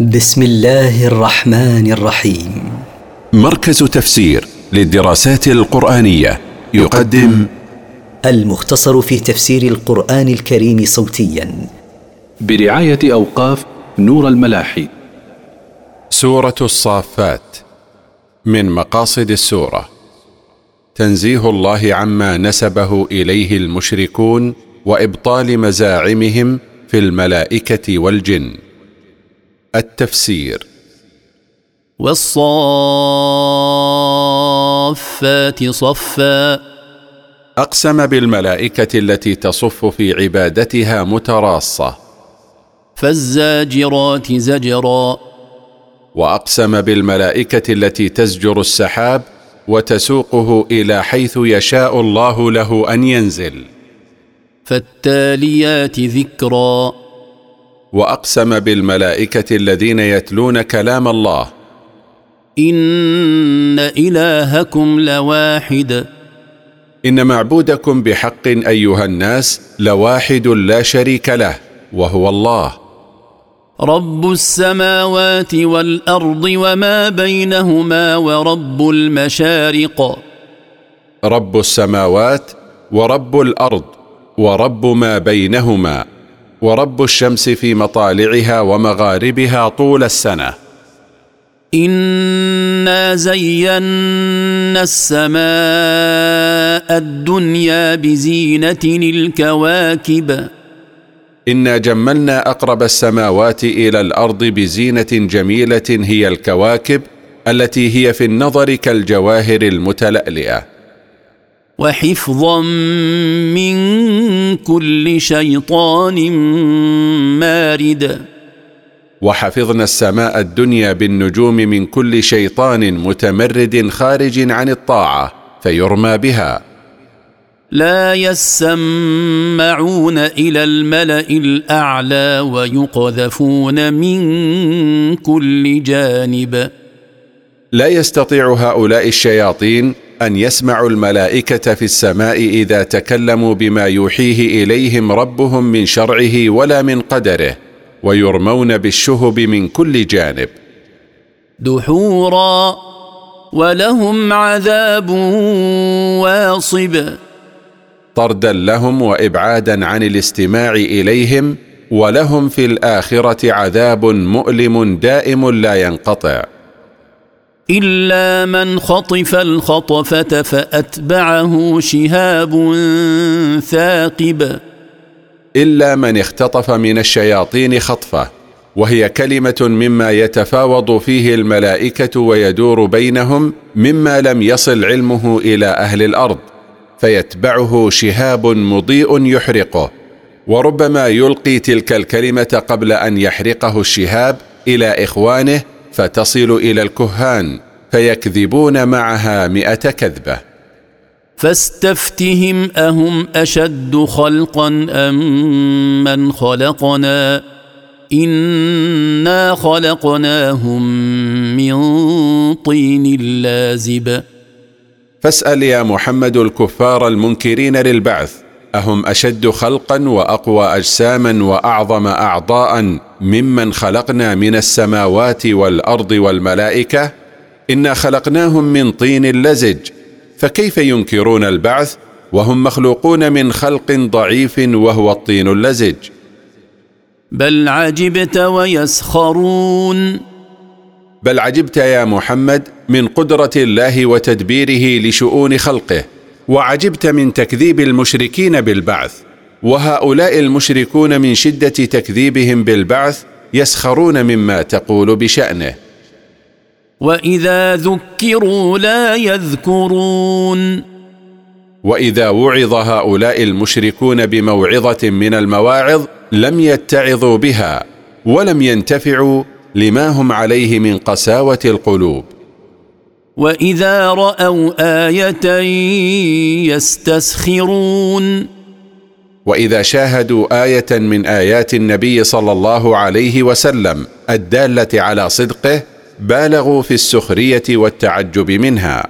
بسم الله الرحمن الرحيم. مركز تفسير للدراسات القرآنية يقدم المختصر في تفسير القرآن الكريم صوتيا. برعاية أوقاف نور الملاحي. سورة الصافات من مقاصد السورة. تنزيه الله عما نسبه إليه المشركون وإبطال مزاعمهم في الملائكة والجن. التفسير. والصافات صفا. أقسم بالملائكة التي تصف في عبادتها متراصة. فالزاجرات زجرا. وأقسم بالملائكة التي تزجر السحاب وتسوقه إلى حيث يشاء الله له أن ينزل. فالتاليات ذكرا. وأقسم بالملائكة الذين يتلون كلام الله. إن إلهكم لواحد. إن معبودكم بحق أيها الناس لواحد لا شريك له وهو الله. رب السماوات والأرض وما بينهما ورب المشارق. رب السماوات ورب الأرض ورب ما بينهما. ورب الشمس في مطالعها ومغاربها طول السنة. إنا زينا السماء الدنيا بزينة الكواكب. إنا جملنا أقرب السماوات إلى الأرض بزينة جميلة هي الكواكب التي هي في النظر كالجواهر المتلألئة. وحفظا من كل شيطان مارد. وحفظنا السماء الدنيا بالنجوم من كل شيطان متمرد خارج عن الطاعة فيرمى بها. لا يسمعون إلى الملأ الأعلى ويقذفون من كل جانب. لا يستطيع هؤلاء الشياطين أن يسمعوا الملائكة في السماء إذا تكلموا بما يوحيه إليهم ربهم من شرعه ولا من قدره ويرمون بالشهب من كل جانب. دحورا ولهم عذاب واصب. طردا لهم وإبعادا عن الاستماع إليهم ولهم في الآخرة عذاب مؤلم دائم لا ينقطع. إلا من خطف الخطفة فأتبعه شهاب ثاقب. إلا من اختطف من الشياطين خطفة وهي كلمة مما يتفاوض فيه الملائكة ويدور بينهم مما لم يصل علمه إلى أهل الأرض فيتبعه شهاب مضيء يحرقه وربما يلقي تلك الكلمة قبل أن يحرقه الشهاب إلى إخوانه فتصل إلى الكهان فيكذبون معها مئة كذبة. فاستفتهم أهم أشد خلقا أم من خلقنا؟ إنا خلقناهم من طين لازب. فاسأل يا محمد الكفار المنكرين للبعث أهم أشد خلقا وأقوى أجساما وأعظم أعضاء ممن خلقنا من السماوات والأرض والملائكة. إنا خلقناهم من طين لزج فكيف ينكرون البعث؟ وهم مخلوقون من خلق ضعيف وهو الطين اللزج. بل عجبت ويسخرون. بل عجبت يا محمد من قدرة الله وتدبيره لشؤون خلقه. وعجبت من تكذيب المشركين بالبعث وهؤلاء المشركون من شدة تكذيبهم بالبعث يسخرون مما تقول بشأنه. وإذا ذكروا لا يذكرون. وإذا وعظ هؤلاء المشركون بموعظة من المواعظ لم يتعظوا بها ولم ينتفعوا لما هم عليه من قساوة القلوب. واذا راوا إيه يستسخرون واذا شاهدوا إيه من ايات النبي صلى الله عليه وسلم الداله على صدقه بالغوا في السخريه والتعجب منها.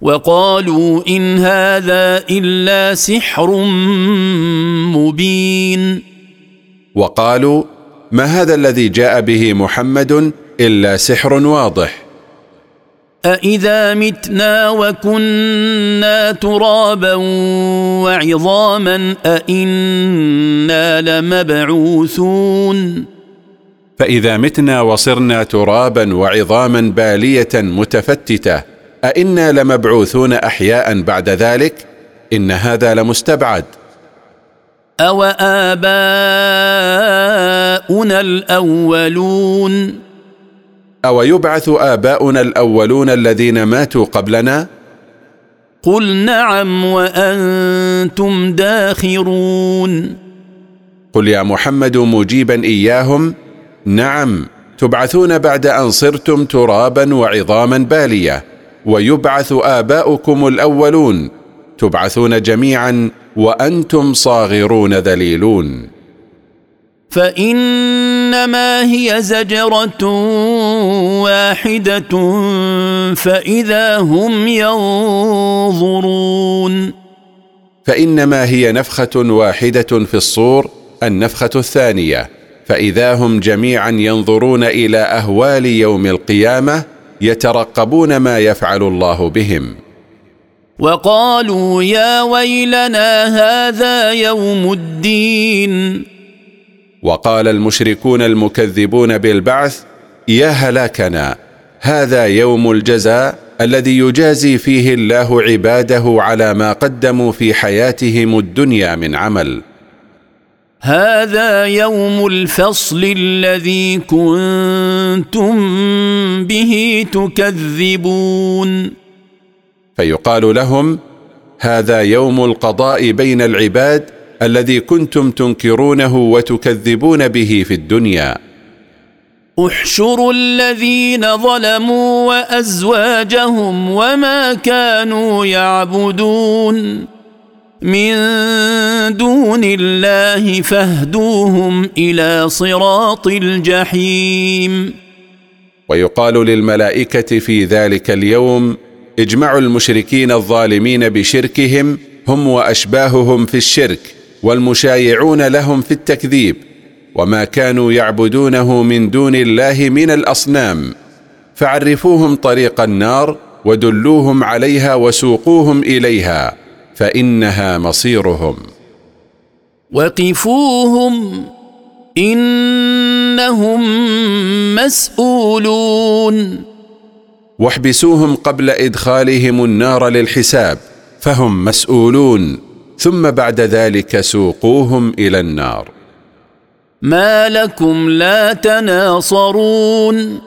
وقالوا ان هذا الا سحر مبين. وقالوا ما هذا الذي جاء به محمد إلا سحر واضح؟ أإذا متنا وكنا ترابا وعظاما أإنا لمبعوثون فإذا متنا وصرنا ترابا وعظاما بالية متفتتة أئنا لمبعوثون أحياء بعد ذلك إن هذا لمستبعد أو آباؤنا الأولون أو يبعث آباؤنا الأولون الذين ماتوا قبلنا؟ قل نعم وأنتم داخرون. قل يا محمد مجيبا إياهم. نعم تبعثون بعد أن صرتم ترابا وعظاما بالية. ويبعث آباؤكم الأولون. تبعثون جميعا وأنتم صاغرون ذليلون. فإنما هي زجرة واحدة فإذا هم ينظرون. فإنما هي نفخة واحدة في الصور النفخة الثانية. فإذا هم جميعا ينظرون إلى أهوال يوم القيامة يترقبون ما يفعل الله بهم. وقالوا يا ويلنا هذا يوم الدين. وقال المشركون المكذبون بالبعث يا هلاكنا هذا يوم الجزاء الذي يجازي فيه الله عباده على ما قدموا في حياتهم الدنيا من عمل. هذا يوم الفصل الذي كنتم به تكذبون. فيقال لهم هذا يوم القضاء بين العباد الذي كنتم تنكرونه وتكذبون به في الدنيا. احشروا الذين ظلموا وأزواجهم وما كانوا يعبدون من دون الله فاهدوهم إلى صراط الجحيم. ويقال للملائكة في ذلك اليوم اجمعوا المشركين الظالمين بشركهم هم وأشباههم في الشرك والمشايعون لهم في التكذيب. وما كانوا يعبدونه من دون الله من الأصنام. فعرفوهم طريق النار ودلوهم عليها وسوقوهم إليها فإنها مصيرهم. وقفوهم إنهم مسؤولون. واحبسوهم قبل إدخالهم النار للحساب فهم مسؤولون ثم بعد ذلك سوقوهم إلى النار. ما لكم لا تناصرون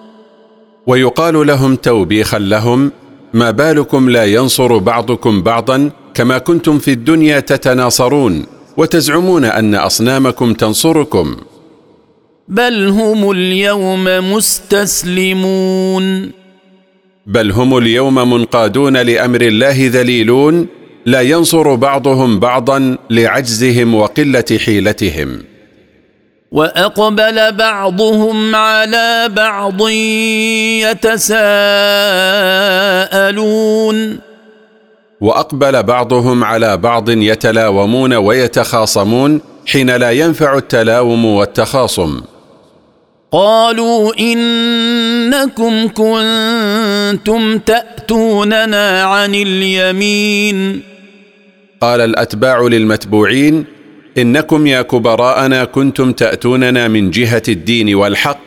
ويقال لهم توبيخا لهم ما بالكم لا ينصر بعضكم بعضا كما كنتم في الدنيا تتناصرون وتزعمون أن أصنامكم تنصركم. بل هم اليوم مستسلمون بل هم اليوم منقادون لامر الله ذليلون لا ينصر بعضهم بعضا لعجزهم وقلة حيلتهم. وأقبل بعضهم على بعض يتساءلون. وأقبل بعضهم على بعض يتلاومون ويتخاصمون حين لا ينفع التلاوم والتخاصم. قالوا إنكم كنتم تأتوننا عن اليمين. قال الأتباع للمتبوعين إنكم يا كبراءنا كنتم تأتوننا من جهة الدين والحق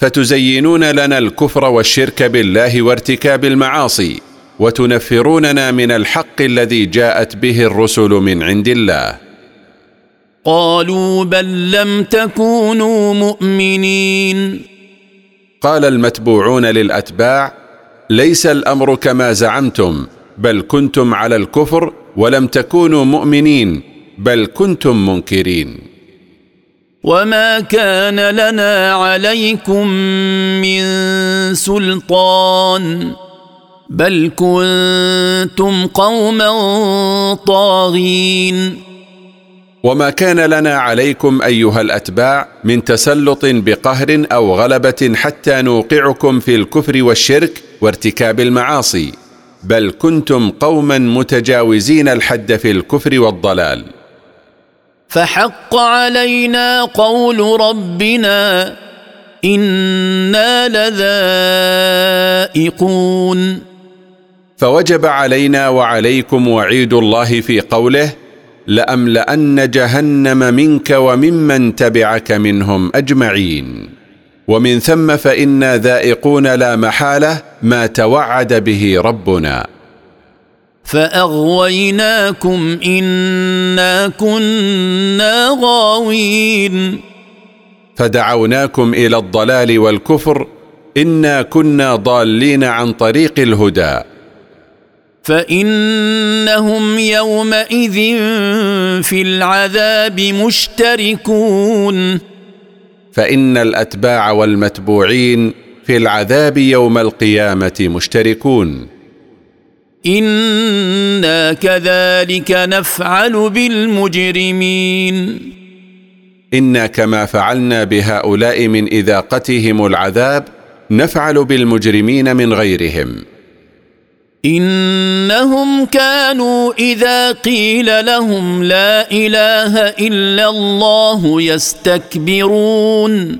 فتزينون لنا الكفر والشرك بالله وارتكاب المعاصي وتنفروننا من الحق الذي جاءت به الرسل من عند الله. قالوا بل لم تكونوا مؤمنين. قال المتبوعون للأتباع ليس الأمر كما زعمتم بل كنتم على الكفر ولم تكونوا مؤمنين. بل كنتم منكرين. وما كان لنا عليكم من سلطان بل كنتم قوما طاغين. وما كان لنا عليكم ايها الاتباع من تسلط بقهر أو غلبه حتى نوقعكم في الكفر والشرك وارتكاب المعاصي. بل كنتم قوما متجاوزين الحد في الكفر والضلال. فحق علينا قول ربنا إنا لذائقون. فوجب علينا وعليكم وعيد الله في قوله لأملأن جهنم منك وممن تبعك منهم أجمعين. ومن ثم فإنا ذائقون لا محالة ما توعد به ربنا. فاغويناكم انا كنا غاوين فدعوناكم إلى الضلال والكفر انا كنا ضالين عن طريق الهدى فانهم يومئذ في العذاب مشتركون فان الاتباع والمتبوعين في العذاب يوم القيامه مشتركون أنا كذلك نفعل بالمجرمين. أنا كما فعلنا بهؤلاء من اذاقتهم العذاب نفعل بالمجرمين من غيرهم. انهم كانوا اذا قيل لهم لا اله الا الله يستكبرون.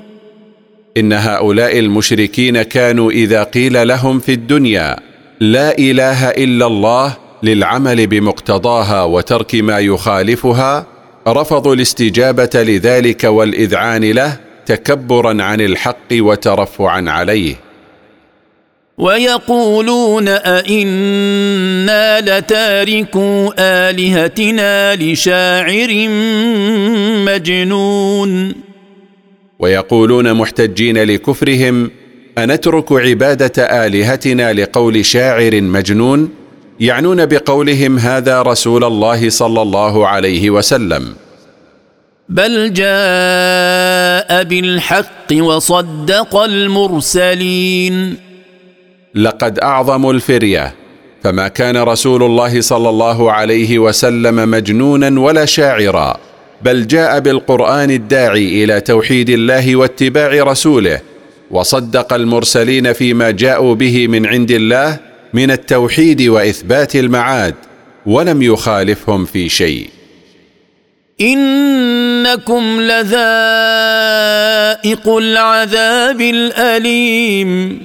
ان هؤلاء المشركين كانوا اذا قيل لهم في الدنيا لا إله إلا الله للعمل بمقتضاها وترك ما يخالفها رفضوا الاستجابة لذلك والإذعان له تكبرا عن الحق وترفعا عليه. ويقولون أئنا لتاركو آلهتنا لشاعر مجنون. ويقولون محتجين لكفرهم أنترك عبادة آلهتنا لقول شاعر مجنون يعنون بقولهم هذا رسول الله صلى الله عليه وسلم. بل جاء بالحق وصدق المرسلين. لقد اعظموا الفرية فما كان رسول الله صلى الله عليه وسلم مجنونا ولا شاعرا بل جاء بالقرآن الداعي إلى توحيد الله واتباع رسوله وصدق المرسلين فيما جاءوا به من عند الله من التوحيد وإثبات المعاد ولم يخالفهم في شيء. إنكم لذائق العذاب الأليم.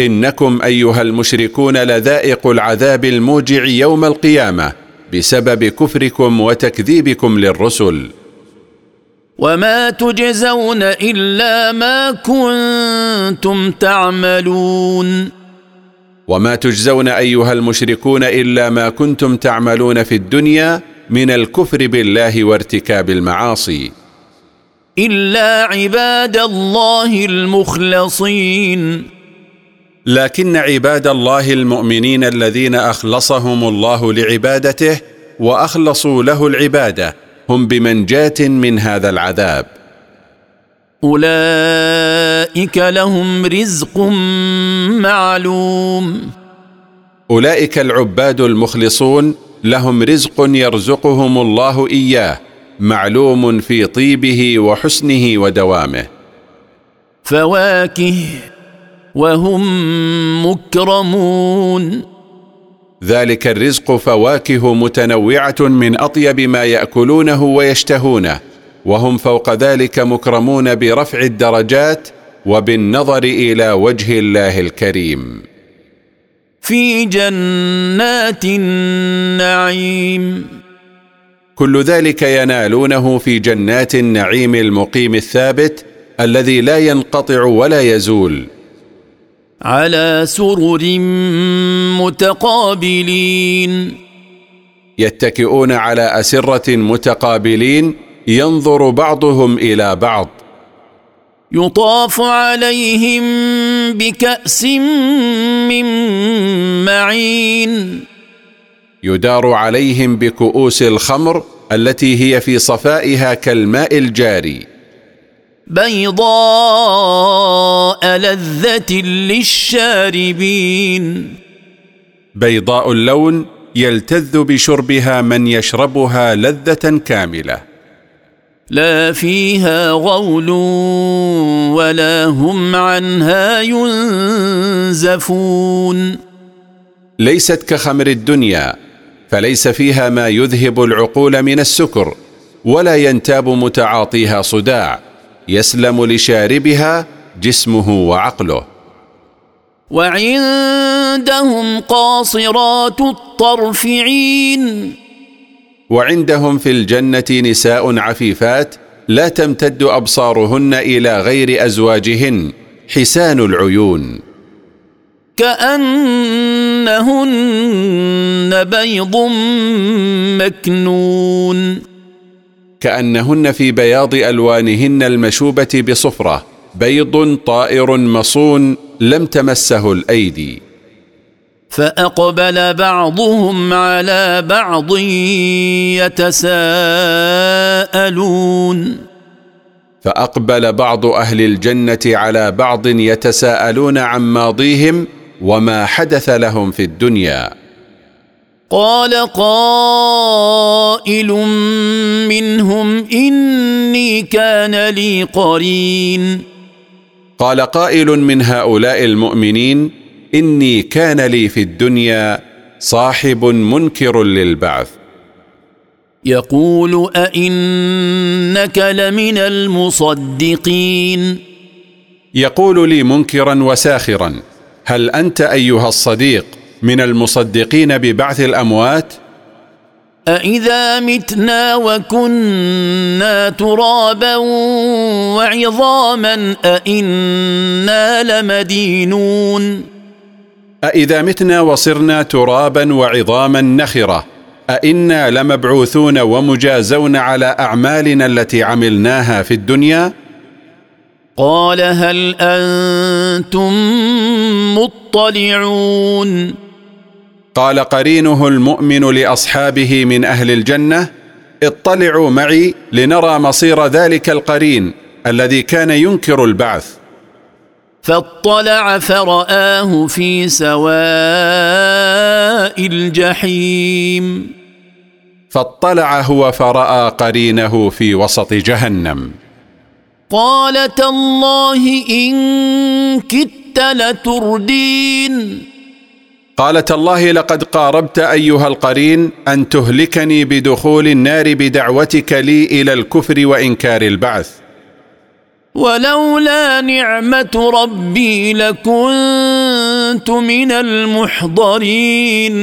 إنكم أيها المشركون لذائق العذاب الموجع يوم القيامة بسبب كفركم وتكذيبكم للرسل. وما تجزون إلا ما كنتم تعملون. وما تجزون أيها المشركون إلا ما كنتم تعملون في الدنيا من الكفر بالله وارتكاب المعاصي. إلا عباد الله المخلصين. لكن عباد الله المؤمنين الذين أخلصهم الله لعبادته وأخلصوا له العبادة هم بمنجاة من هذا العذاب. أولئك لهم رزق معلوم. أولئك العباد المخلصون لهم رزق يرزقهم الله إياه معلوم في طيبه وحسنه ودوامه. فواكه وهم مكرمون. ذلك الرزق فواكه متنوعة من أطيب ما يأكلونه ويشتهونه وهم فوق ذلك مكرمون برفع الدرجات وبالنظر إلى وجه الله الكريم. في جنات النعيم. كل ذلك ينالونه في جنات النعيم المقيم الثابت الذي لا ينقطع ولا يزول. على سرر متقابلين. يتكئون على أسرة متقابلين ينظر بعضهم إلى بعض. يطاف عليهم بكأس من معين. يدار عليهم بكؤوس الخمر التي هي في صفائها كالماء الجاري. بيضاء لذة للشاربين. بيضاء اللون يلتذ بشربها من يشربها لذة كاملة. لا فيها غول ولا هم عنها ينزفون. ليست كخمر الدنيا فليس فيها ما يذهب العقول من السكر ولا ينتاب متعاطيها صداع. يسلم لشاربها جسمه وعقله. وعندهم قاصرات الطرف عين وعندهم في الجنة نساء عفيفات لا تمتد أبصارهن إلى غير أزواجهن حسان العيون. كأنهن بيض مكنون. كأنهن في بياض ألوانهن المشوبة بصفرة بيض طائر مصون لم تمسه الأيدي. فأقبل بعضهم على بعض يتساءلون. فأقبل بعض أهل الجنة على بعض يتساءلون عن ماضيهم وما حدث لهم في الدنيا. قال قائل منهم إني كان لي قرين. قال قائل من هؤلاء المؤمنين إني كان لي في الدنيا صاحب منكر للبعث. يقول أئنك لمن المصدقين. يقول لي منكرا وساخرا هل أنت أيها الصديق؟ من المصدقين ببعث الأموات؟ أإذا متنا وكنا ترابا وعظاما أإنا لمدينون أإذا متنا وصرنا ترابا وعظاما نخرة أإنا لمبعوثون ومجازون على أعمالنا التي عملناها في الدنيا؟ قال هل أنتم مطلعون قال قرينه المؤمن لأصحابه من أهل الجنة اطلعوا معي لنرى مصير ذلك القرين الذي كان ينكر البعث. فاطلع فرآه في سواء الجحيم. فاطلع هو فرأى قرينه في وسط جهنم. قال تالله إن كدت لتردين. قالت الله لقد قاربت أيها القرين أن تهلكني بدخول النار بدعوتك لي إلى الكفر وإنكار البعث. ولولا نعمة ربي لكنت من المحضرين.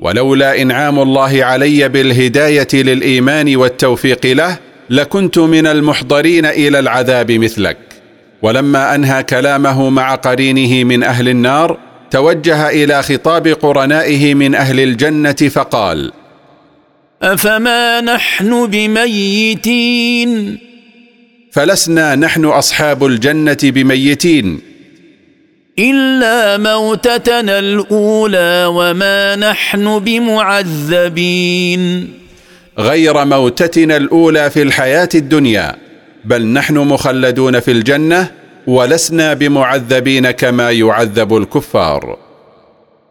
ولولا إنعام الله علي بالهداية للإيمان والتوفيق له لكنت من المحضرين إلى العذاب مثلك. ولما أنهى كلامه مع قرينه من أهل النار توجه إلى خطاب قرنائه من أهل الجنة فقال أفما نحن بميتين؟ فلسنا نحن أصحاب الجنة بميتين. إلا موتتنا الأولى وما نحن بمعذبين. غير موتتنا الأولى في الحياة الدنيا بل نحن مخلدون في الجنة ولسنا بمعذبين كما يعذب الكفار.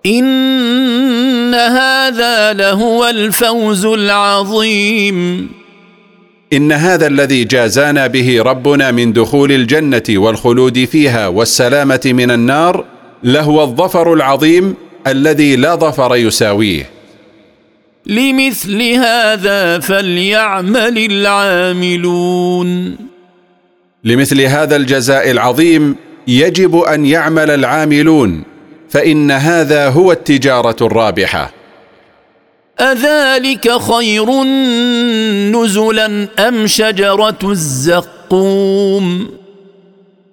إن هذا لهو الفوز العظيم. إن هذا الذي جازانا به ربنا من دخول الجنة والخلود فيها والسلامة من النار لهو الظفر العظيم الذي لا ظفر يساويه. لمثل هذا فليعمل العاملون. لمثل هذا الجزاء العظيم يجب أن يعمل العاملون فإن هذا هو التجارة الرابحة. أذلك خير نزلا أم شجرة الزقوم؟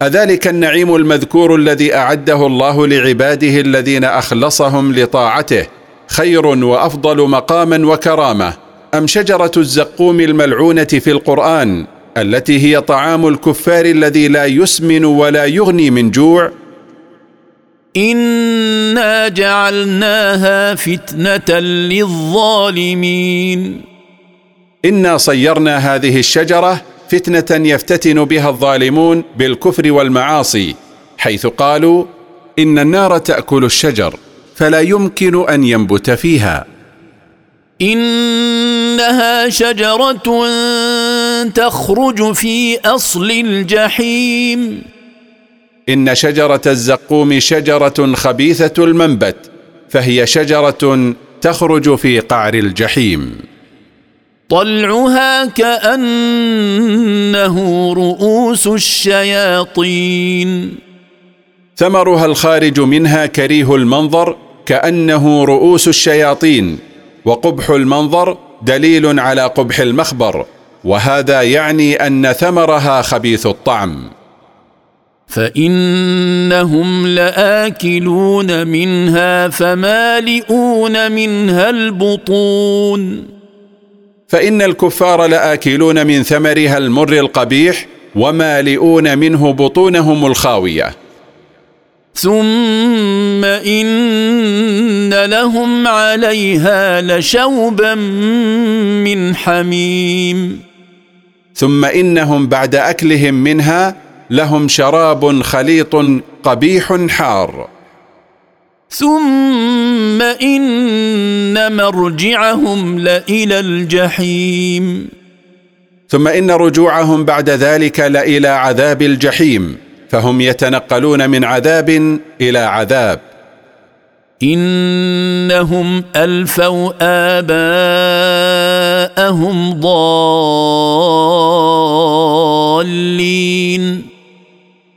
أذلك النعيم المذكور الذي أعده الله لعباده الذين أخلصهم لطاعته خير وأفضل مقاما وكرامة. أم شجرة الزقوم الملعونة في القرآن؟ التي هي طعام الكفار الذي لا يسمن ولا يغني من جوع. إنا جعلناها فتنة للظالمين. إنا صيرنا هذه الشجرة فتنة يفتتن بها الظالمون بالكفر والمعاصي حيث قالوا إن النار تأكل الشجر فلا يمكن أن ينبت فيها. إنها شجرة تخرج في أصل الجحيم. إن شجرة الزقوم شجرة خبيثة المنبت فهي شجرة تخرج في قعر الجحيم. طلعها كأنه رؤوس الشياطين. ثمرها الخارج منها كريه المنظر كأنه رؤوس الشياطين وقبح المنظر دليل على قبح المخبر. وهذا يعني أن ثمرها خبيث الطعم. فإنهم لآكلون منها فمالئون منها البطون. فإن الكفار لآكلون من ثمرها المر القبيح ومالئون منه بطونهم الخاوية. ثم إن لهم عليها لشوبا من حميم. ثم إنهم بعد أكلهم منها لهم شراب خليط قبيح حار. ثم إن مرجعهم لإلى الجحيم. ثم إن رجوعهم بعد ذلك لإلى عذاب الجحيم فهم يتنقلون من عذاب إلى عذاب. إنهم ألفوا آباءهم ضالين.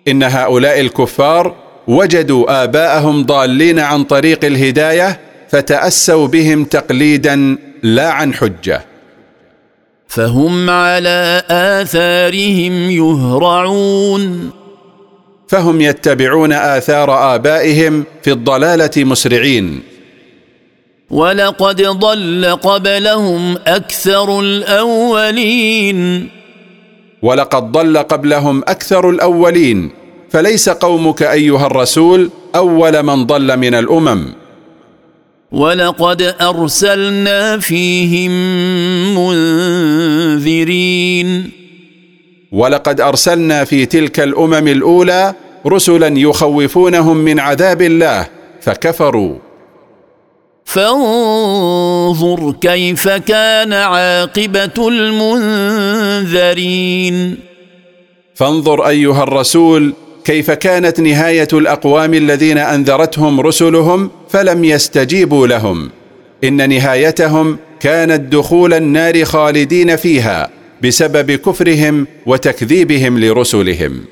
إن هؤلاء الكفار وجدوا آباءهم ضالين عن طريق الهداية فتأسوا بهم تقليدا لا عن حجة. فهم على آثارهم يهرعون. فهم يتبعون آثار آبائهم في الضلالة مسرعين. ولقد ضل قبلهم أكثر الأولين. ولقد ضل قبلهم أكثر الأولين. فليس قومك أيها الرسول أول من ضل من الأمم. ولقد أرسلنا فيهم منذرين. ولقد أرسلنا في تلك الأمم الأولى رسلا يخوفونهم من عذاب الله فكفروا. فانظر كيف كان عاقبة المنذرين. فانظر أيها الرسول كيف كانت نهاية الأقوام الذين أنذرتهم رسلهم فلم يستجيبوا لهم. إن نهايتهم كانت دخول النار خالدين فيها بسبب كفرهم وتكذيبهم لرسلهم.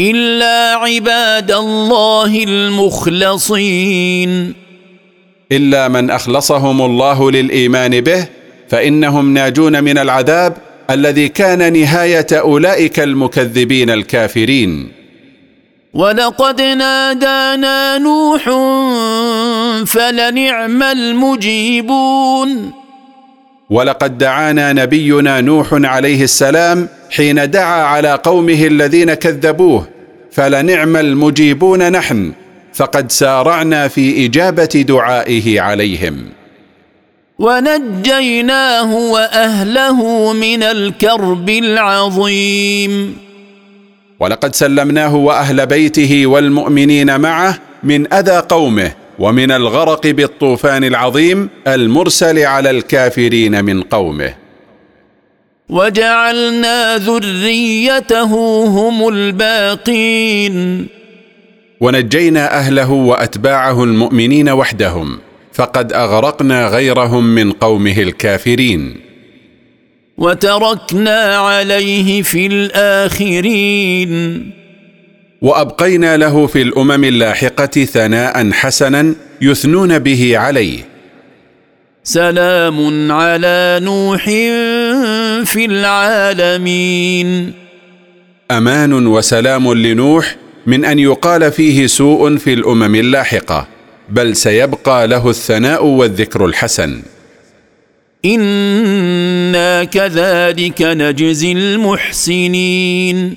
إلا عباد الله المخلصين. إلا من أخلصهم الله للإيمان به فإنهم ناجون من العذاب الذي كان نهاية أولئك المكذبين الكافرين. ولقد نادانا نوح فلنعم المجيبون. ولقد دعانا نبينا نوح عليه السلام حين دعا على قومه الذين كذبوه فلنعم المجيبون نحن فقد سارعنا في إجابة دعائه عليهم. ونجيناه وأهله من الكرب العظيم. ولقد سلمناه وأهل بيته والمؤمنين معه من أذى قومه ومن الغرق بالطوفان العظيم المرسل على الكافرين من قومه. وجعلنا ذريته هم الباقين. ونجينا أهله وأتباعه المؤمنين وحدهم فقد أغرقنا غيرهم من قومه الكافرين. وتركنا عليه في الآخرين. وأبقينا له في الأمم اللاحقة ثناء حسنا يثنون به عليه سلام على نوح في العالمين. أمان وسلام لنوح من أن يقال فيه سوء في الأمم اللاحقة بل سيبقى له الثناء والذكر الحسن. إنا كذلك نجزي المحسنين.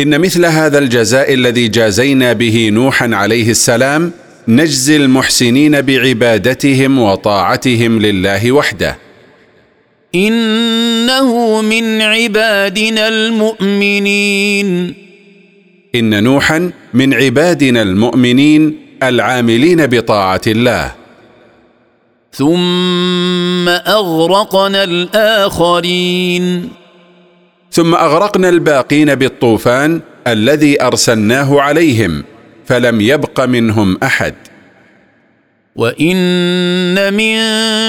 إن مثل هذا الجزاء الذي جازينا به نوحا عليه السلام نجزي المحسنين بعبادتهم وطاعتهم لله وحده. إنه من عبادنا المؤمنين. إن نوحا من عبادنا المؤمنين العاملين بطاعة الله. ثم أغرقنا الآخرين. ثم أغرقنا الباقين بالطوفان الذي أرسلناه عليهم. فلم يبق منهم أحد. وإن من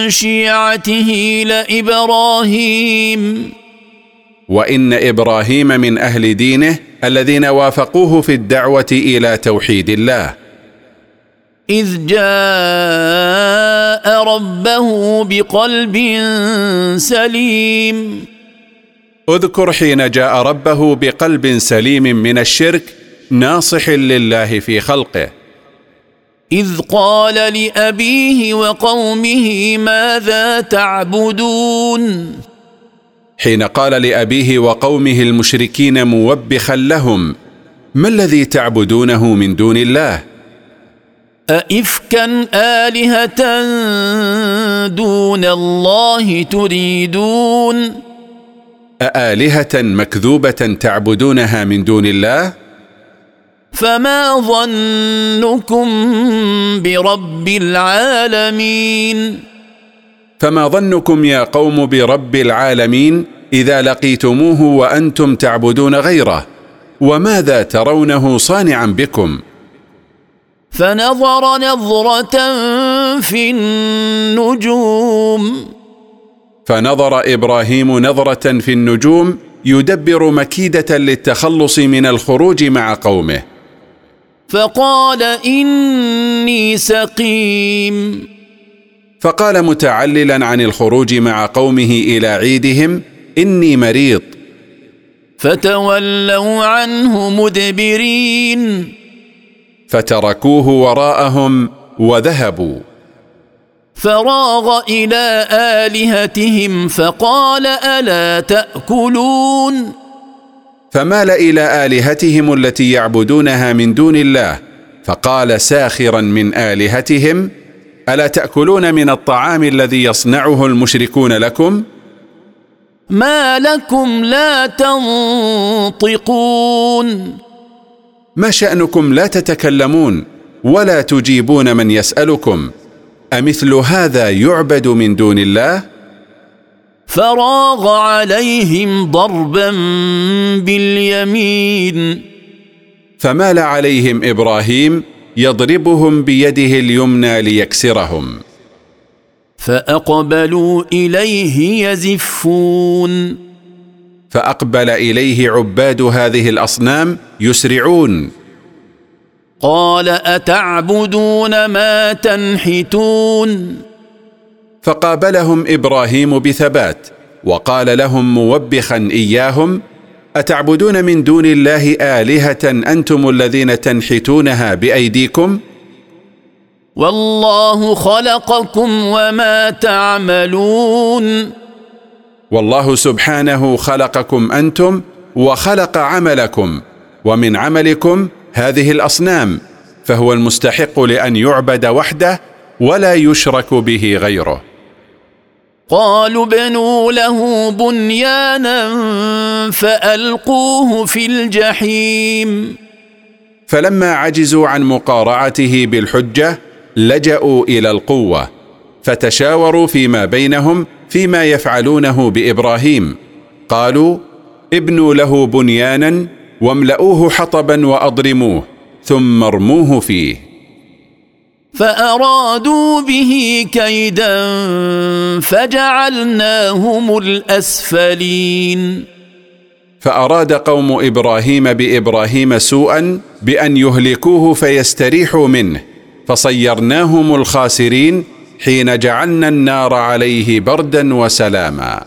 شيعته لإبراهيم. وإن إبراهيم من أهل دينه الذين وافقوه في الدعوة إلى توحيد الله. إذ جاء ربه بقلب سليم. اذكر حين جاء ربه بقلب سليم من الشرك ناصح لله في خلقه. إذ قال لأبيه وقومه ماذا تعبدون؟ حين قال لأبيه وقومه المشركين موبخا لهم ما الذي تعبدونه من دون الله؟ أئفكا آلهة دون الله تريدون؟ أآلهة مكذوبة تعبدونها من دون الله؟ فما ظنكم برب العالمين. فما ظنكم يا قوم برب العالمين إذا لقيتموه وأنتم تعبدون غيره وماذا ترونه صانعا بكم؟ فنظر نظرة في النجوم. فنظر إبراهيم نظرة في النجوم يدبر مكيدة للتخلص من الخروج مع قومه. فقال إني سقيم. فقال متعللا عن الخروج مع قومه إلى عيدهم إني مريض. فتولوا عنه مدبرين. فتركوه وراءهم وذهبوا. فراغ إلى آلهتهم فقال ألا تأكلون؟ فمال إلى آلهتهم التي يعبدونها من دون الله؟ فقال ساخرا من آلهتهم ألا تأكلون من الطعام الذي يصنعه المشركون لكم؟ ما لكم لا تنطقون. ما شأنكم لا تتكلمون ولا تجيبون من يسألكم؟ أمثل هذا يعبد من دون الله؟ فراغ عليهم ضربا باليمين. فمال عليهم إبراهيم يضربهم بيده اليمنى ليكسرهم. فأقبلوا إليه يزفون. فأقبل إليه عباد هذه الأصنام يسرعون. قال أتعبدون ما تنحتون؟ فقابلهم إبراهيم بثبات وقال لهم موبخا إياهم أتعبدون من دون الله آلهة أنتم الذين تنحتونها بأيديكم؟ والله خلقكم وما تعملون. والله سبحانه خلقكم أنتم وخلق عملكم ومن عملكم هذه الأصنام فهو المستحق لأن يعبد وحده ولا يشرك به غيره. قالوا بنوا له بنيانا فألقوه في الجحيم. فلما عجزوا عن مقارعته بالحجة لجأوا إلى القوة فتشاوروا فيما بينهم فيما يفعلونه بإبراهيم. قالوا ابنوا له بنيانا واملؤوه حطبا وأضرموه ثم ارموه فيه. فأرادوا به كيدا فجعلناهم الأسفلين. فأراد قوم إبراهيم بإبراهيم سوءا بأن يهلكوه فيستريحوا منه فصيرناهم الخاسرين حين جعلنا النار عليه بردا وسلاما.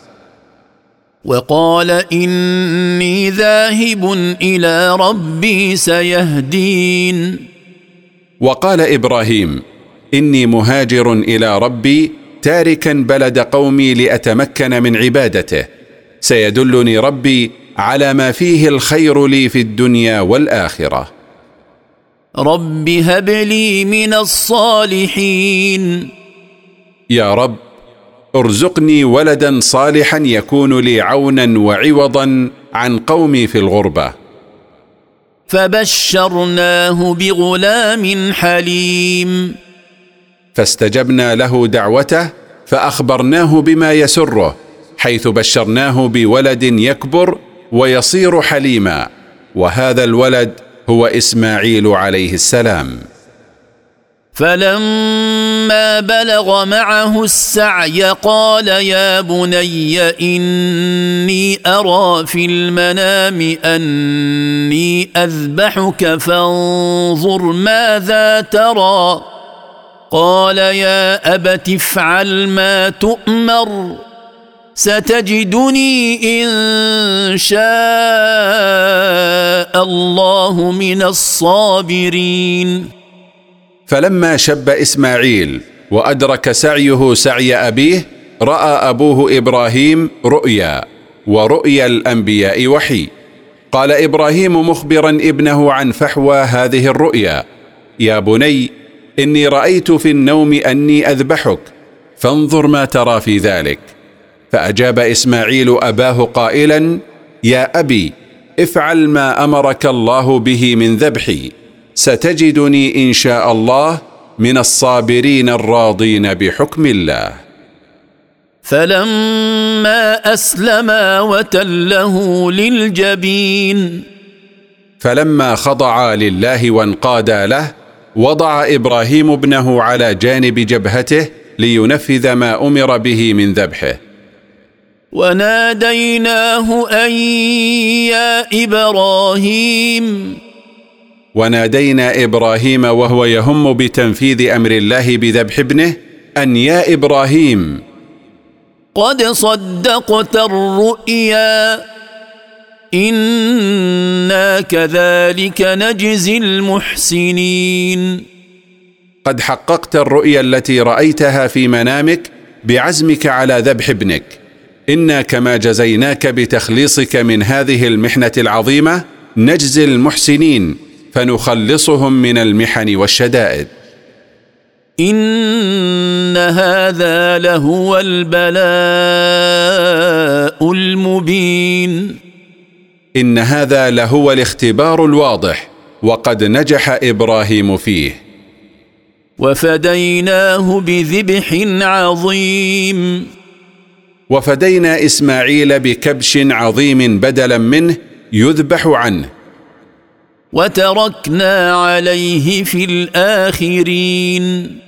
وقال إني ذاهب إلى ربي سيهدين. وقال إبراهيم إني مهاجر إلى ربي تاركا بلد قومي لأتمكن من عبادته. سيدلني ربي على ما فيه الخير لي في الدنيا والآخرة. رب هب لي من الصالحين. يا رب ارزقني ولدا صالحا يكون لي عونا وعوضا عن قومي في الغربة. فبشرناه بغلام حليم. فاستجبنا له دعوته فأخبرناه بما يسره حيث بشرناه بولد يكبر ويصير حليما وهذا الولد هو إسماعيل عليه السلام. فلما بلغ معه السعي قال يا بني إني أرى في المنام أني أذبحك فانظر ماذا ترى. قال يا أبت افعل ما تؤمر ستجدني إن شاء الله من الصابرين. فلما شب إسماعيل وأدرك سعيه سعي أبيه رأى أبوه إبراهيم رؤيا ورؤيا الأنبياء وحي. قال إبراهيم مخبرا ابنه عن فحوى هذه الرؤيا يا بني إني رأيت في النوم أني أذبحك فانظر ما ترى في ذلك. فأجاب إسماعيل أباه قائلا يا أبي افعل ما أمرك الله به من ذبحي. ستجدني إن شاء الله من الصابرين الراضين بحكم الله. فلما أسلما وتله للجبين. فلما خضعا لله وانقادا له وضع إبراهيم ابنه على جانب جبهته لينفذ ما أمر به من ذبحه. وناديناه أن يا إبراهيم ونادينا إبراهيم وهو يهم بتنفيذ أمر الله بذبح ابنه أن يا إبراهيم قد صدقت الرؤيا إنا كذلك نجزي المحسنين. قد حققت الرؤيا التي رأيتها في منامك بعزمك على ذبح ابنك. إنا كما جزيناك بتخليصك من هذه المحنة العظيمة نجزي المحسنين. فنخلصهم من المحن والشدائد. إن هذا لهو البلاء المبين. إن هذا لهو الاختبار الواضح وقد نجح إبراهيم فيه. وفديناه بذبح عظيم. وفدينا إسماعيل بكبش عظيم بدلا منه يذبح عنه. وتركنا عليه في الآخرين.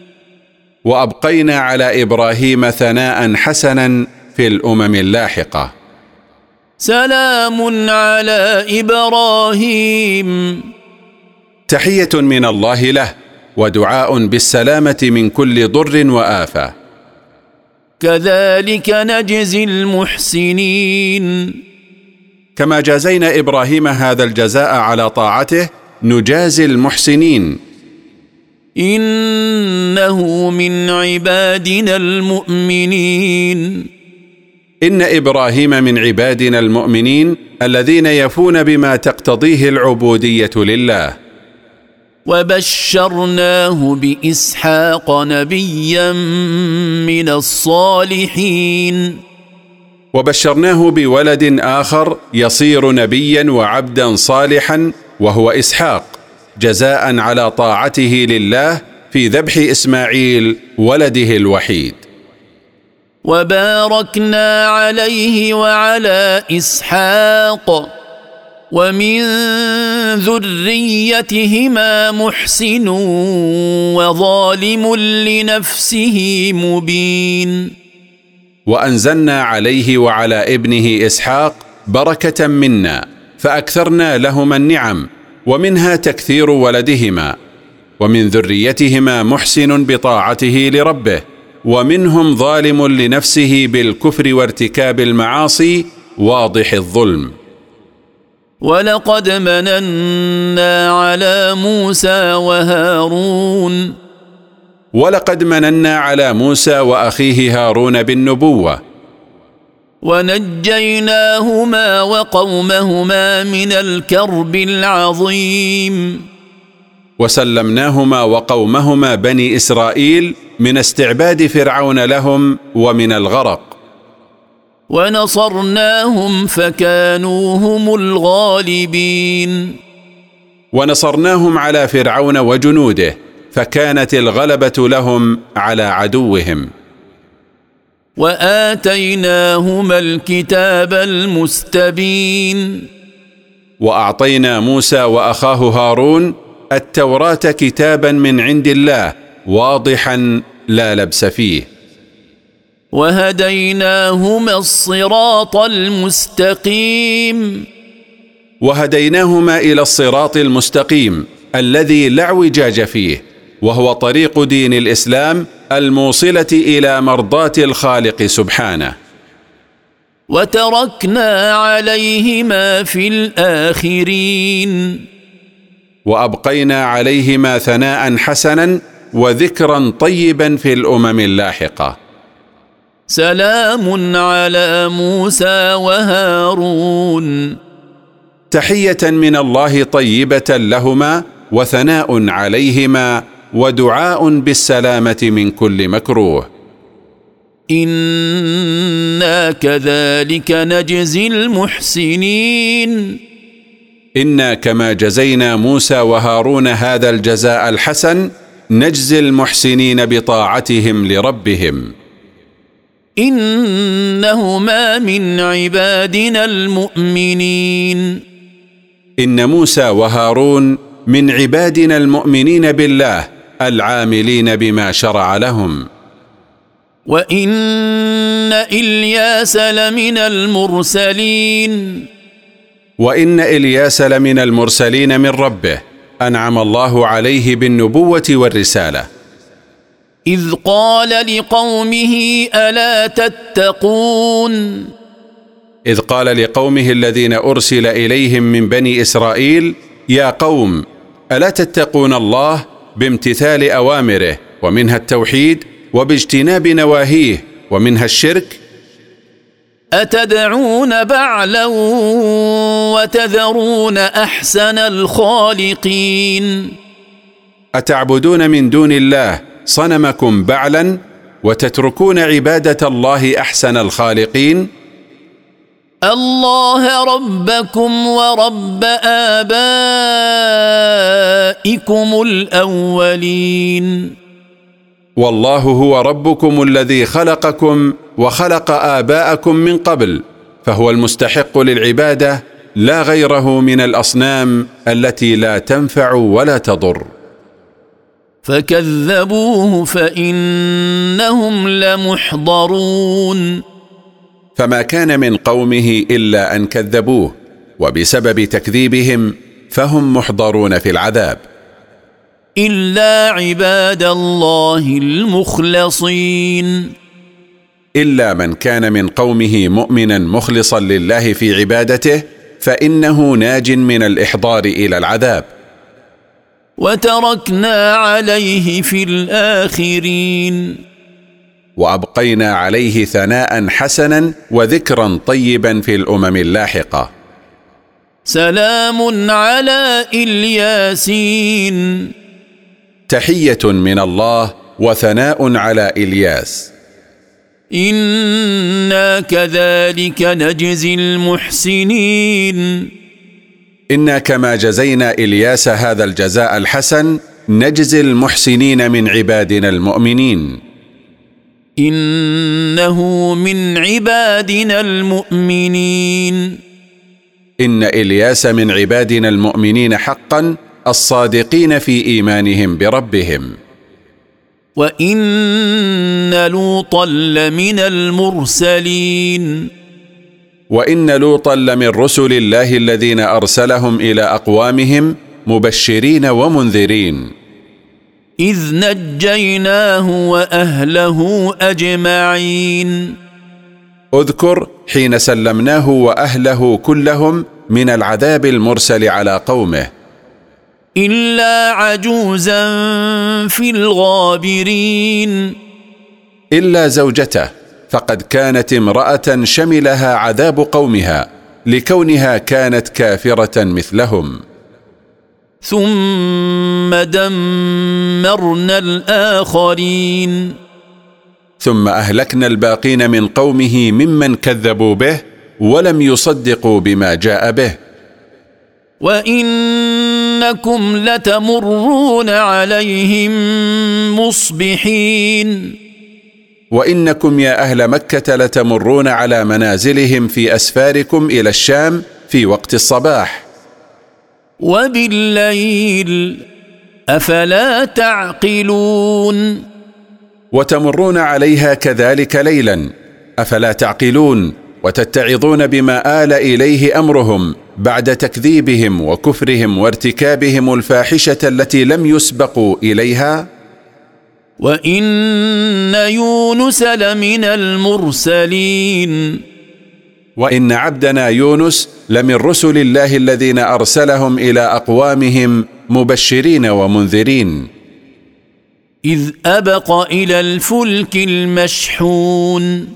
وأبقينا على إبراهيم ثناء حسنا في الأمم اللاحقة. سلام على إبراهيم. تحية من الله له ودعاء بالسلامة من كل ضر وآفة. كذلك نجزي المحسنين. كما جازينا إبراهيم هذا الجزاء على طاعته نجازي المحسنين. إنه من عبادنا المؤمنين. إن إبراهيم من عبادنا المؤمنين الذين يفون بما تقتضيه العبودية لله. وبشرناه بإسحاق نبيا من الصالحين. وبشرناه بولد آخر يصير نبيا وعبدا صالحا وهو إسحاق جزاء على طاعته لله في ذبح إسماعيل ولده الوحيد. وباركنا عليه وعلى إسحاق ومن ذريتهما محسن وظالم لنفسه مبين. وأنزلنا عليه وعلى ابنه إسحاق بركة منا فأكثرنا لهما النعم ومنها تكثير ولدهما ومن ذريتهما محسن بطاعته لربه ومنهم ظالم لنفسه بالكفر وارتكاب المعاصي واضح الظلم. ولقد مننا على موسى وهارون ولقد مننا على موسى وأخيه هارون بالنبوة. ونجيناهما وقومهما من الكرب العظيم. وسلمناهما وقومهما بني إسرائيل من استعباد فرعون لهم ومن الغرق. ونصرناهم فكانوا هم الغالبين. ونصرناهم على فرعون وجنوده. فكانت الغلبة لهم على عدوهم. وآتيناهما الكتاب المستبين. وأعطينا موسى وأخاه هارون التوراة كتابا من عند الله واضحا لا لبس فيه. وهديناهما الصراط المستقيم. وهديناهما إلى الصراط المستقيم الذي لا اعوجاج فيه. وهو طريق دين الإسلام الموصلة إلى مرضاة الخالق سبحانه. وتركنا عليهما في الآخرين. وأبقينا عليهما ثناء حسنا وذكرا طيبا في الأمم اللاحقة. سلام على موسى وهارون. تحية من الله طيبة لهما وثناء عليهما ودعاء بالسلامة من كل مكروه. إنا كذلك نجزي المحسنين. إنا كما جزينا موسى وهارون هذا الجزاء الحسن نجزي المحسنين بطاعتهم لربهم. إنهما من عبادنا المؤمنين. إن موسى وهارون من عبادنا المؤمنين بالله العاملين بما شرع لهم. وإن إلياس لمن المرسلين. وإن إلياس لمن المرسلين من ربه. أنعم الله عليه بالنبوة والرسالة. إذ قال لقومه ألا تتقون؟ إذ قال لقومه الذين أرسل إليهم من بني إسرائيل يا قوم ألا تتقون الله؟ بامتثال أوامره ومنها التوحيد وباجتناب نواهيه ومنها الشرك. أتدعون بعلا وتذرون أحسن الخالقين؟ أتعبدون من دون الله صنمكم بعلا وتتركون عبادة الله أحسن الخالقين؟ الله ربكم ورب آبائكم الأولين. والله هو ربكم الذي خلقكم وخلق آباءكم من قبل فهو المستحق للعبادة لا غيره من الأصنام التي لا تنفع ولا تضر. فكذبوه فإنهم لمحضرون. فما كان من قومه إلا أن كذبوه وبسبب تكذيبهم فهم محضرون في العذاب. إلا عباد الله المخلصين. إلا من كان من قومه مؤمنا مخلصا لله في عبادته فإنه ناج من الإحضار إلى العذاب. وتركنا عليه في الآخرين. وأبقينا عليه ثناء حسنا وذكرا طيبا في الأمم اللاحقة. سلام على إلياسين. تحية من الله وثناء على إلياس. إنا كذلك نجزي المحسنين. إنا كما جزينا إلياس هذا الجزاء الحسن نجزي المحسنين من عبادنا المؤمنين. إنه من عبادنا المؤمنين. إن إلياس من عبادنا المؤمنين حقا الصادقين في إيمانهم بربهم. وإن لوطا لمن المرسلين. وإن لوطا لمن رسل الله الذين أرسلهم إلى أقوامهم مبشرين ومنذرين. إذ نجيناه وأهله أجمعين. اذكر حين سلمناه وأهله كلهم من العذاب المرسل على قومه. إلا عجوزا في الغابرين. إلا زوجته فقد كانت امرأة شملها عذاب قومها لكونها كانت كافرة مثلهم. ثم دمرنا الآخرين. ثم أهلكنا الباقين من قومه ممن كذبوا به ولم يصدقوا بما جاء به. وإنكم لتمرون عليهم مصبحين. وإنكم يا أهل مكة لتمرون على منازلهم في أسفاركم إلى الشام في وقت الصباح. وبالليل أفلا تعقلون وتمرون عليها كذلك ليلا أفلا تعقلون؟ وتتعظون بما آل إليه أمرهم بعد تكذيبهم وكفرهم وارتكابهم الفاحشة التي لم يسبقوا إليها؟ وإن يونس لمن المرسلين. وإن عبدنا يونس لمن رسل الله الذين أرسلهم إلى أقوامهم مبشرين ومنذرين. إذ أبق إلى الفلك المشحون.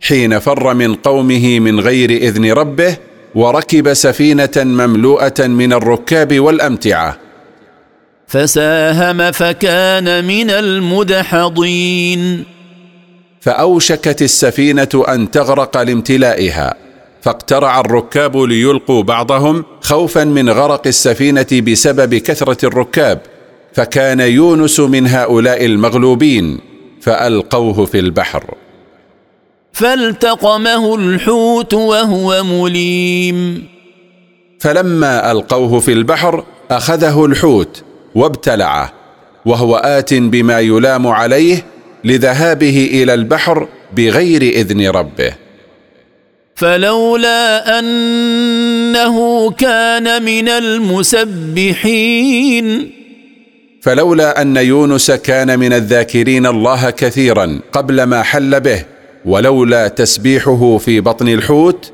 حين فر من قومه من غير إذن ربه وركب سفينة مملوءة من الركاب والأمتعة. فساهم فكان من المدحضين. فأوشكت السفينة أن تغرق لامتلائها فاقترع الركاب ليلقوا بعضهم خوفا من غرق السفينة بسبب كثرة الركاب فكان يونس من هؤلاء المغلوبين فألقوه في البحر. فالتقمه الحوت وهو مليم. فلما ألقوه في البحر أخذه الحوت وابتلعه وهو آت بما يلام عليه لذهابه إلى البحر بغير إذن ربه. فلولا أنه كان من المسبحين. فلولا أن يونس كان من الذاكرين الله كثيرا قبل ما حل به ولولا تسبيحه في بطن الحوت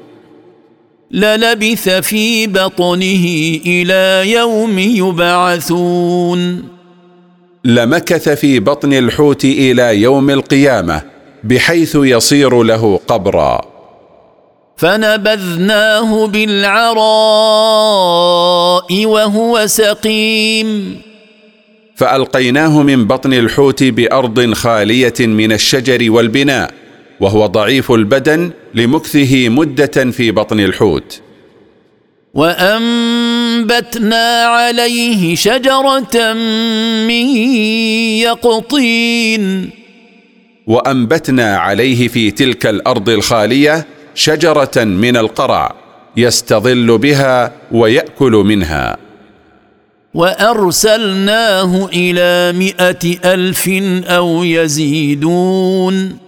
للبث في بطنه إلى يوم يبعثون. لمكث في بطن الحوت إلى يوم القيامة بحيث يصير له قبرا. فنبذناه بالعراء وهو سقيم. فألقيناه من بطن الحوت بأرض خالية من الشجر والبناء وهو ضعيف البدن لمكثه مدة في بطن الحوت. وأنبتنا عليه شجرة من يقطين. وأنبتنا عليه في تلك الأرض الخالية شجرة من القرع يستظل بها ويأكل منها. وأرسلناه إلى مئة ألف أو يزيدون.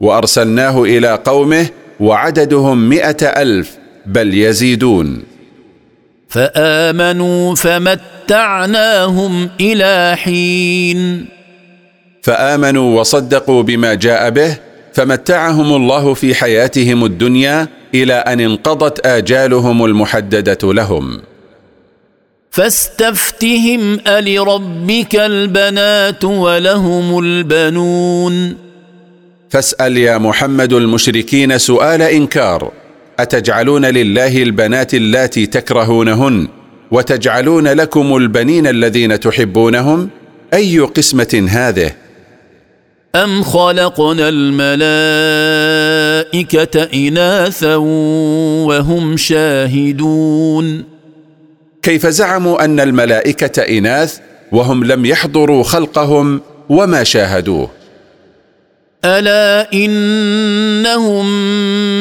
وأرسلناه إلى قومه وعددهم مئة ألف بل يزيدون. فآمنوا فمتعناهم إلى حين. فآمنوا وصدقوا بما جاء به فمتعهم الله في حياتهم الدنيا إلى أن انقضت آجالهم المحددة لهم. فاستفتهم ألربك البنات ولهم البنون. فاسأل يا محمد المشركين سؤال إنكار. أتجعلون لله البنات اللاتي تكرهونهن وتجعلون لكم البنين الذين تحبونهم؟ أي قسمة هذه؟ أم خلقنا الملائكة إناثا وهم شاهدون؟ كيف زعموا أن الملائكة إناث وهم لم يحضروا خلقهم وما شاهدوه؟ ألا إنهم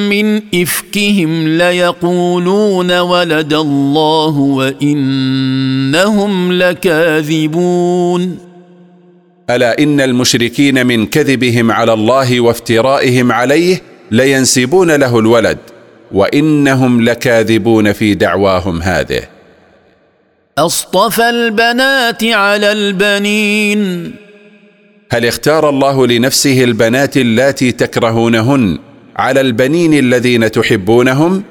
من إفكهم ليقولون ولد الله وإنهم لكاذبون. ألا إن المشركين من كذبهم على الله وافترائهم عليه لينسبون له الولد وإنهم لكاذبون في دعواهم هذه. أصطفى البنات على البنين. هل اختار الله لنفسه البنات اللاتي تكرهونهن على البنين الذين تحبونهم؟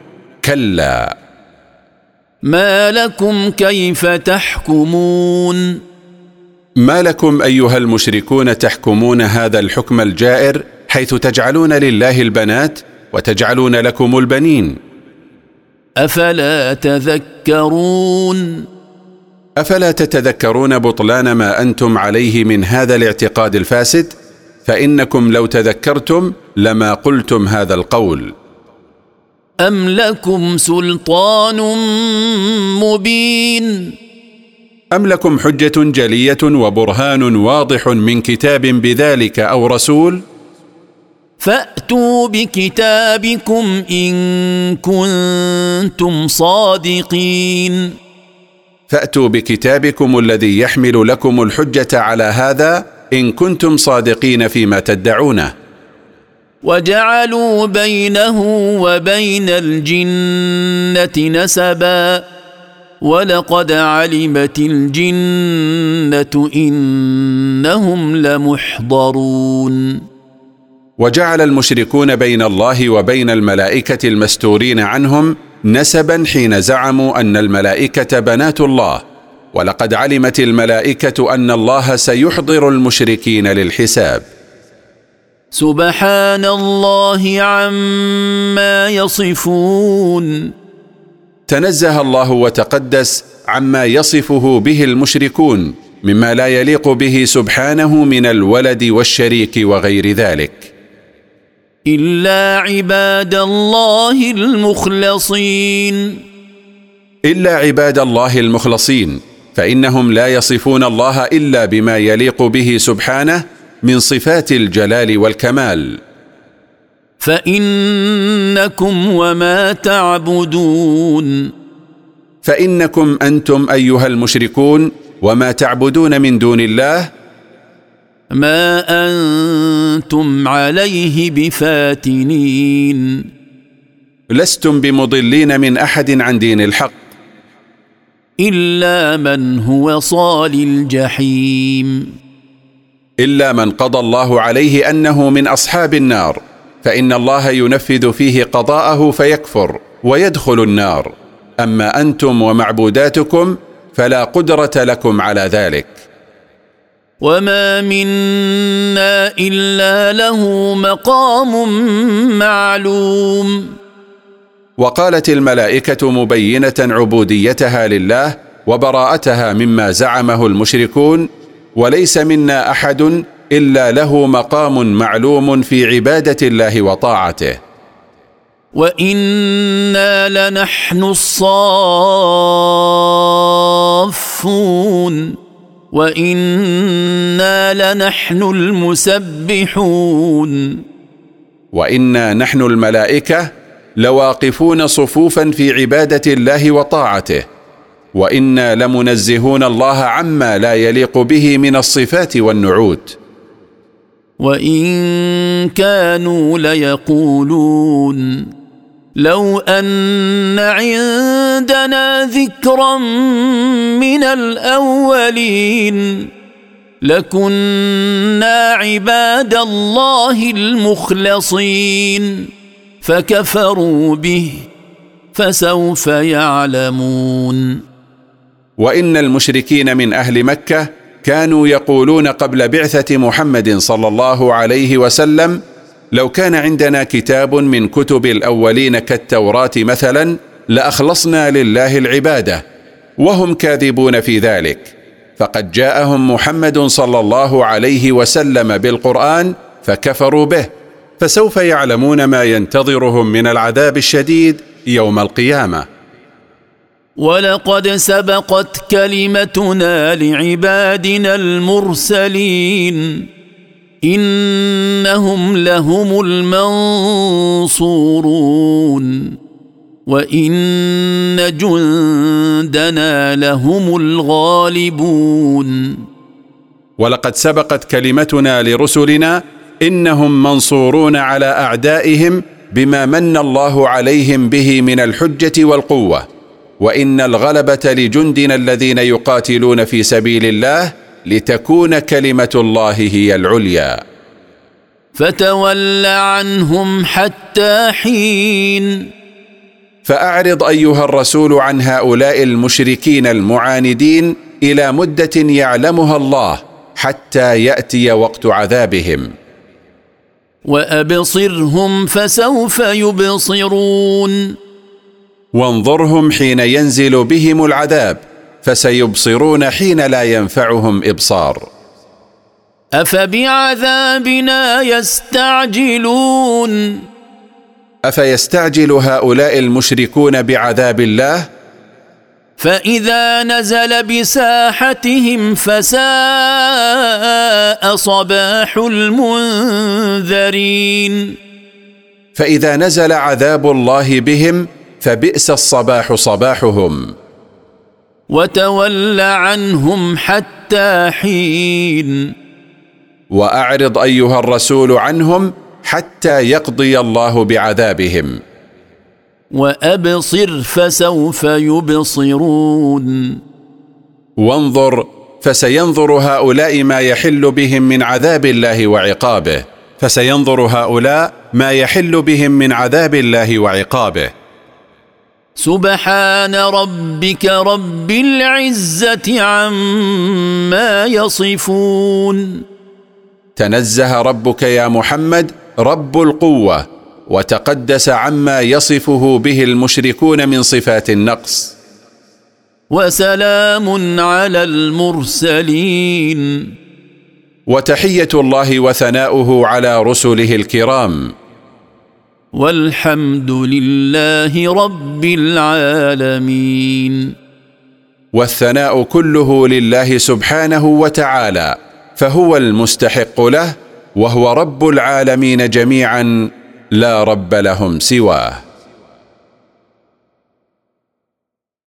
كلا. ما لكم كيف تحكمون؟ ما لكم أيها المشركون تحكمون هذا الحكم الجائر حيث تجعلون لله البنات وتجعلون لكم البنين؟ أفلا تذكرون؟ أفلا تتذكرون بطلان ما أنتم عليه من هذا الاعتقاد الفاسد؟ فإنكم لو تذكرتم لما قلتم هذا القول. أم لكم سلطان مبين؟ أم لكم حجة جلية وبرهان واضح من كتاب بذلك أو رسول؟ فأتوا بكتابكم إن كنتم صادقين. فأتوا بكتابكم الذي يحمل لكم الحجة على هذا إن كنتم صادقين فيما تدعونه. وجعلوا بينه وبين الجنة نسبا. ولقد علمت الجنة إنهم لمحضرون. وجعل المشركون بين الله وبين الملائكة المستورين عنهم نسبا حين زعموا أن الملائكة بنات الله ولقد علمت الملائكة أن الله سيحضر المشركين للحساب. سبحان الله عما يصفون. تنزه الله وتقدس عما يصفه به المشركون مما لا يليق به سبحانه من الولد والشريك وغير ذلك. إلا عباد الله المخلصين. إلا عباد الله المخلصين فإنهم لا يصفون الله إلا بما يليق به سبحانه من صفات الجلال والكمال. فإنكم وما تعبدون. فإنكم أنتم أيها المشركون وما تعبدون من دون الله ما أنتم عليه بفاتنين. لستم بمضلين من أحد عن دين الحق. الا من هو صال الجحيم. الا من قضى الله عليه انه من اصحاب النار. فان الله ينفذ فيه قضاءه فيكفر ويدخل النار. اما أنتم ومعبوداتكم فلا قدره لكم على ذلك. وما منا الا له مقام معلوم. وقالت الملائكة مبينة عبوديتها لله وبراءتها مما زعمه المشركون وليس منا أحد إلا له مقام معلوم في عبادة الله وطاعته. وأنا لنحن الصافون. وأنا لنحن المسبحون وانا نحن الملائكه لواقفون صفوفا في عباده الله وطاعته. وأنا لمنزهون الله عما لا يليق به من الصفات والنعوت. وان كانوا ليقولون لو أن عندنا ذكرا من الأولين لكنا عباد الله المخلصين فكفروا به فسوف يعلمون. وإن المشركين من أهل مكة كانوا يقولون قبل بعثة محمد صلى الله عليه وسلم لو كان عندنا كتاب من كتب الأولين كالتوراة مثلا لأخلصنا لله العبادة وهم كاذبون في ذلك. فقد جاءهم محمد صلى الله عليه وسلم بالقرآن فكفروا به فسوف يعلمون ما ينتظرهم من العذاب الشديد يوم القيامة. ولقد سبقت كلمتنا لعبادنا المرسلين. إنهم لهم المنصورون وإن جندنا لهم الغالبون. ولقد سبقت كلمتنا لرسلنا إنهم منصورون على أعدائهم بما من الله عليهم به من الحجة والقوة. وإن الغلبة لجندنا الذين يقاتلون في سبيل الله لتكون كلمة الله هي العليا. فتول عنهم حتى حين. فأعرض أيها الرسول عن هؤلاء المشركين المعاندين إلى مدة يعلمها الله حتى يأتي وقت عذابهم. وأبصرهم فسوف يبصرون. وانظرهم حين ينزل بهم العذاب. فسيبصرون حين لا ينفعهم إبصار. أفبعذابنا يستعجلون؟ أفيستعجل هؤلاء المشركون بعذاب الله؟ فإذا نزل بساحتهم فساء صباح المنذرين. فإذا نزل عذاب الله بهم فبئس الصباح صباحهم. وتول عنهم حتى حين. وأعرض أيها الرسول عنهم حتى يقضي الله بعذابهم. وأبصر فسوف يبصرون. وانظر فسينظر هؤلاء ما يحل بهم من عذاب الله وعقابه. فسينظر هؤلاء ما يحل بهم من عذاب الله وعقابه. سبحان ربك رب العزة عما يصفون. تنزه ربك يا محمد رب القوة وتقدس عما يصفه به المشركون من صفات النقص. وسلام على المرسلين. وتحية الله وثناؤه على رسله الكرام. والحمد لله رب العالمين. والثناء كله لله سبحانه وتعالى فهو المستحق له وهو رب العالمين جميعا لا رب لهم سواه.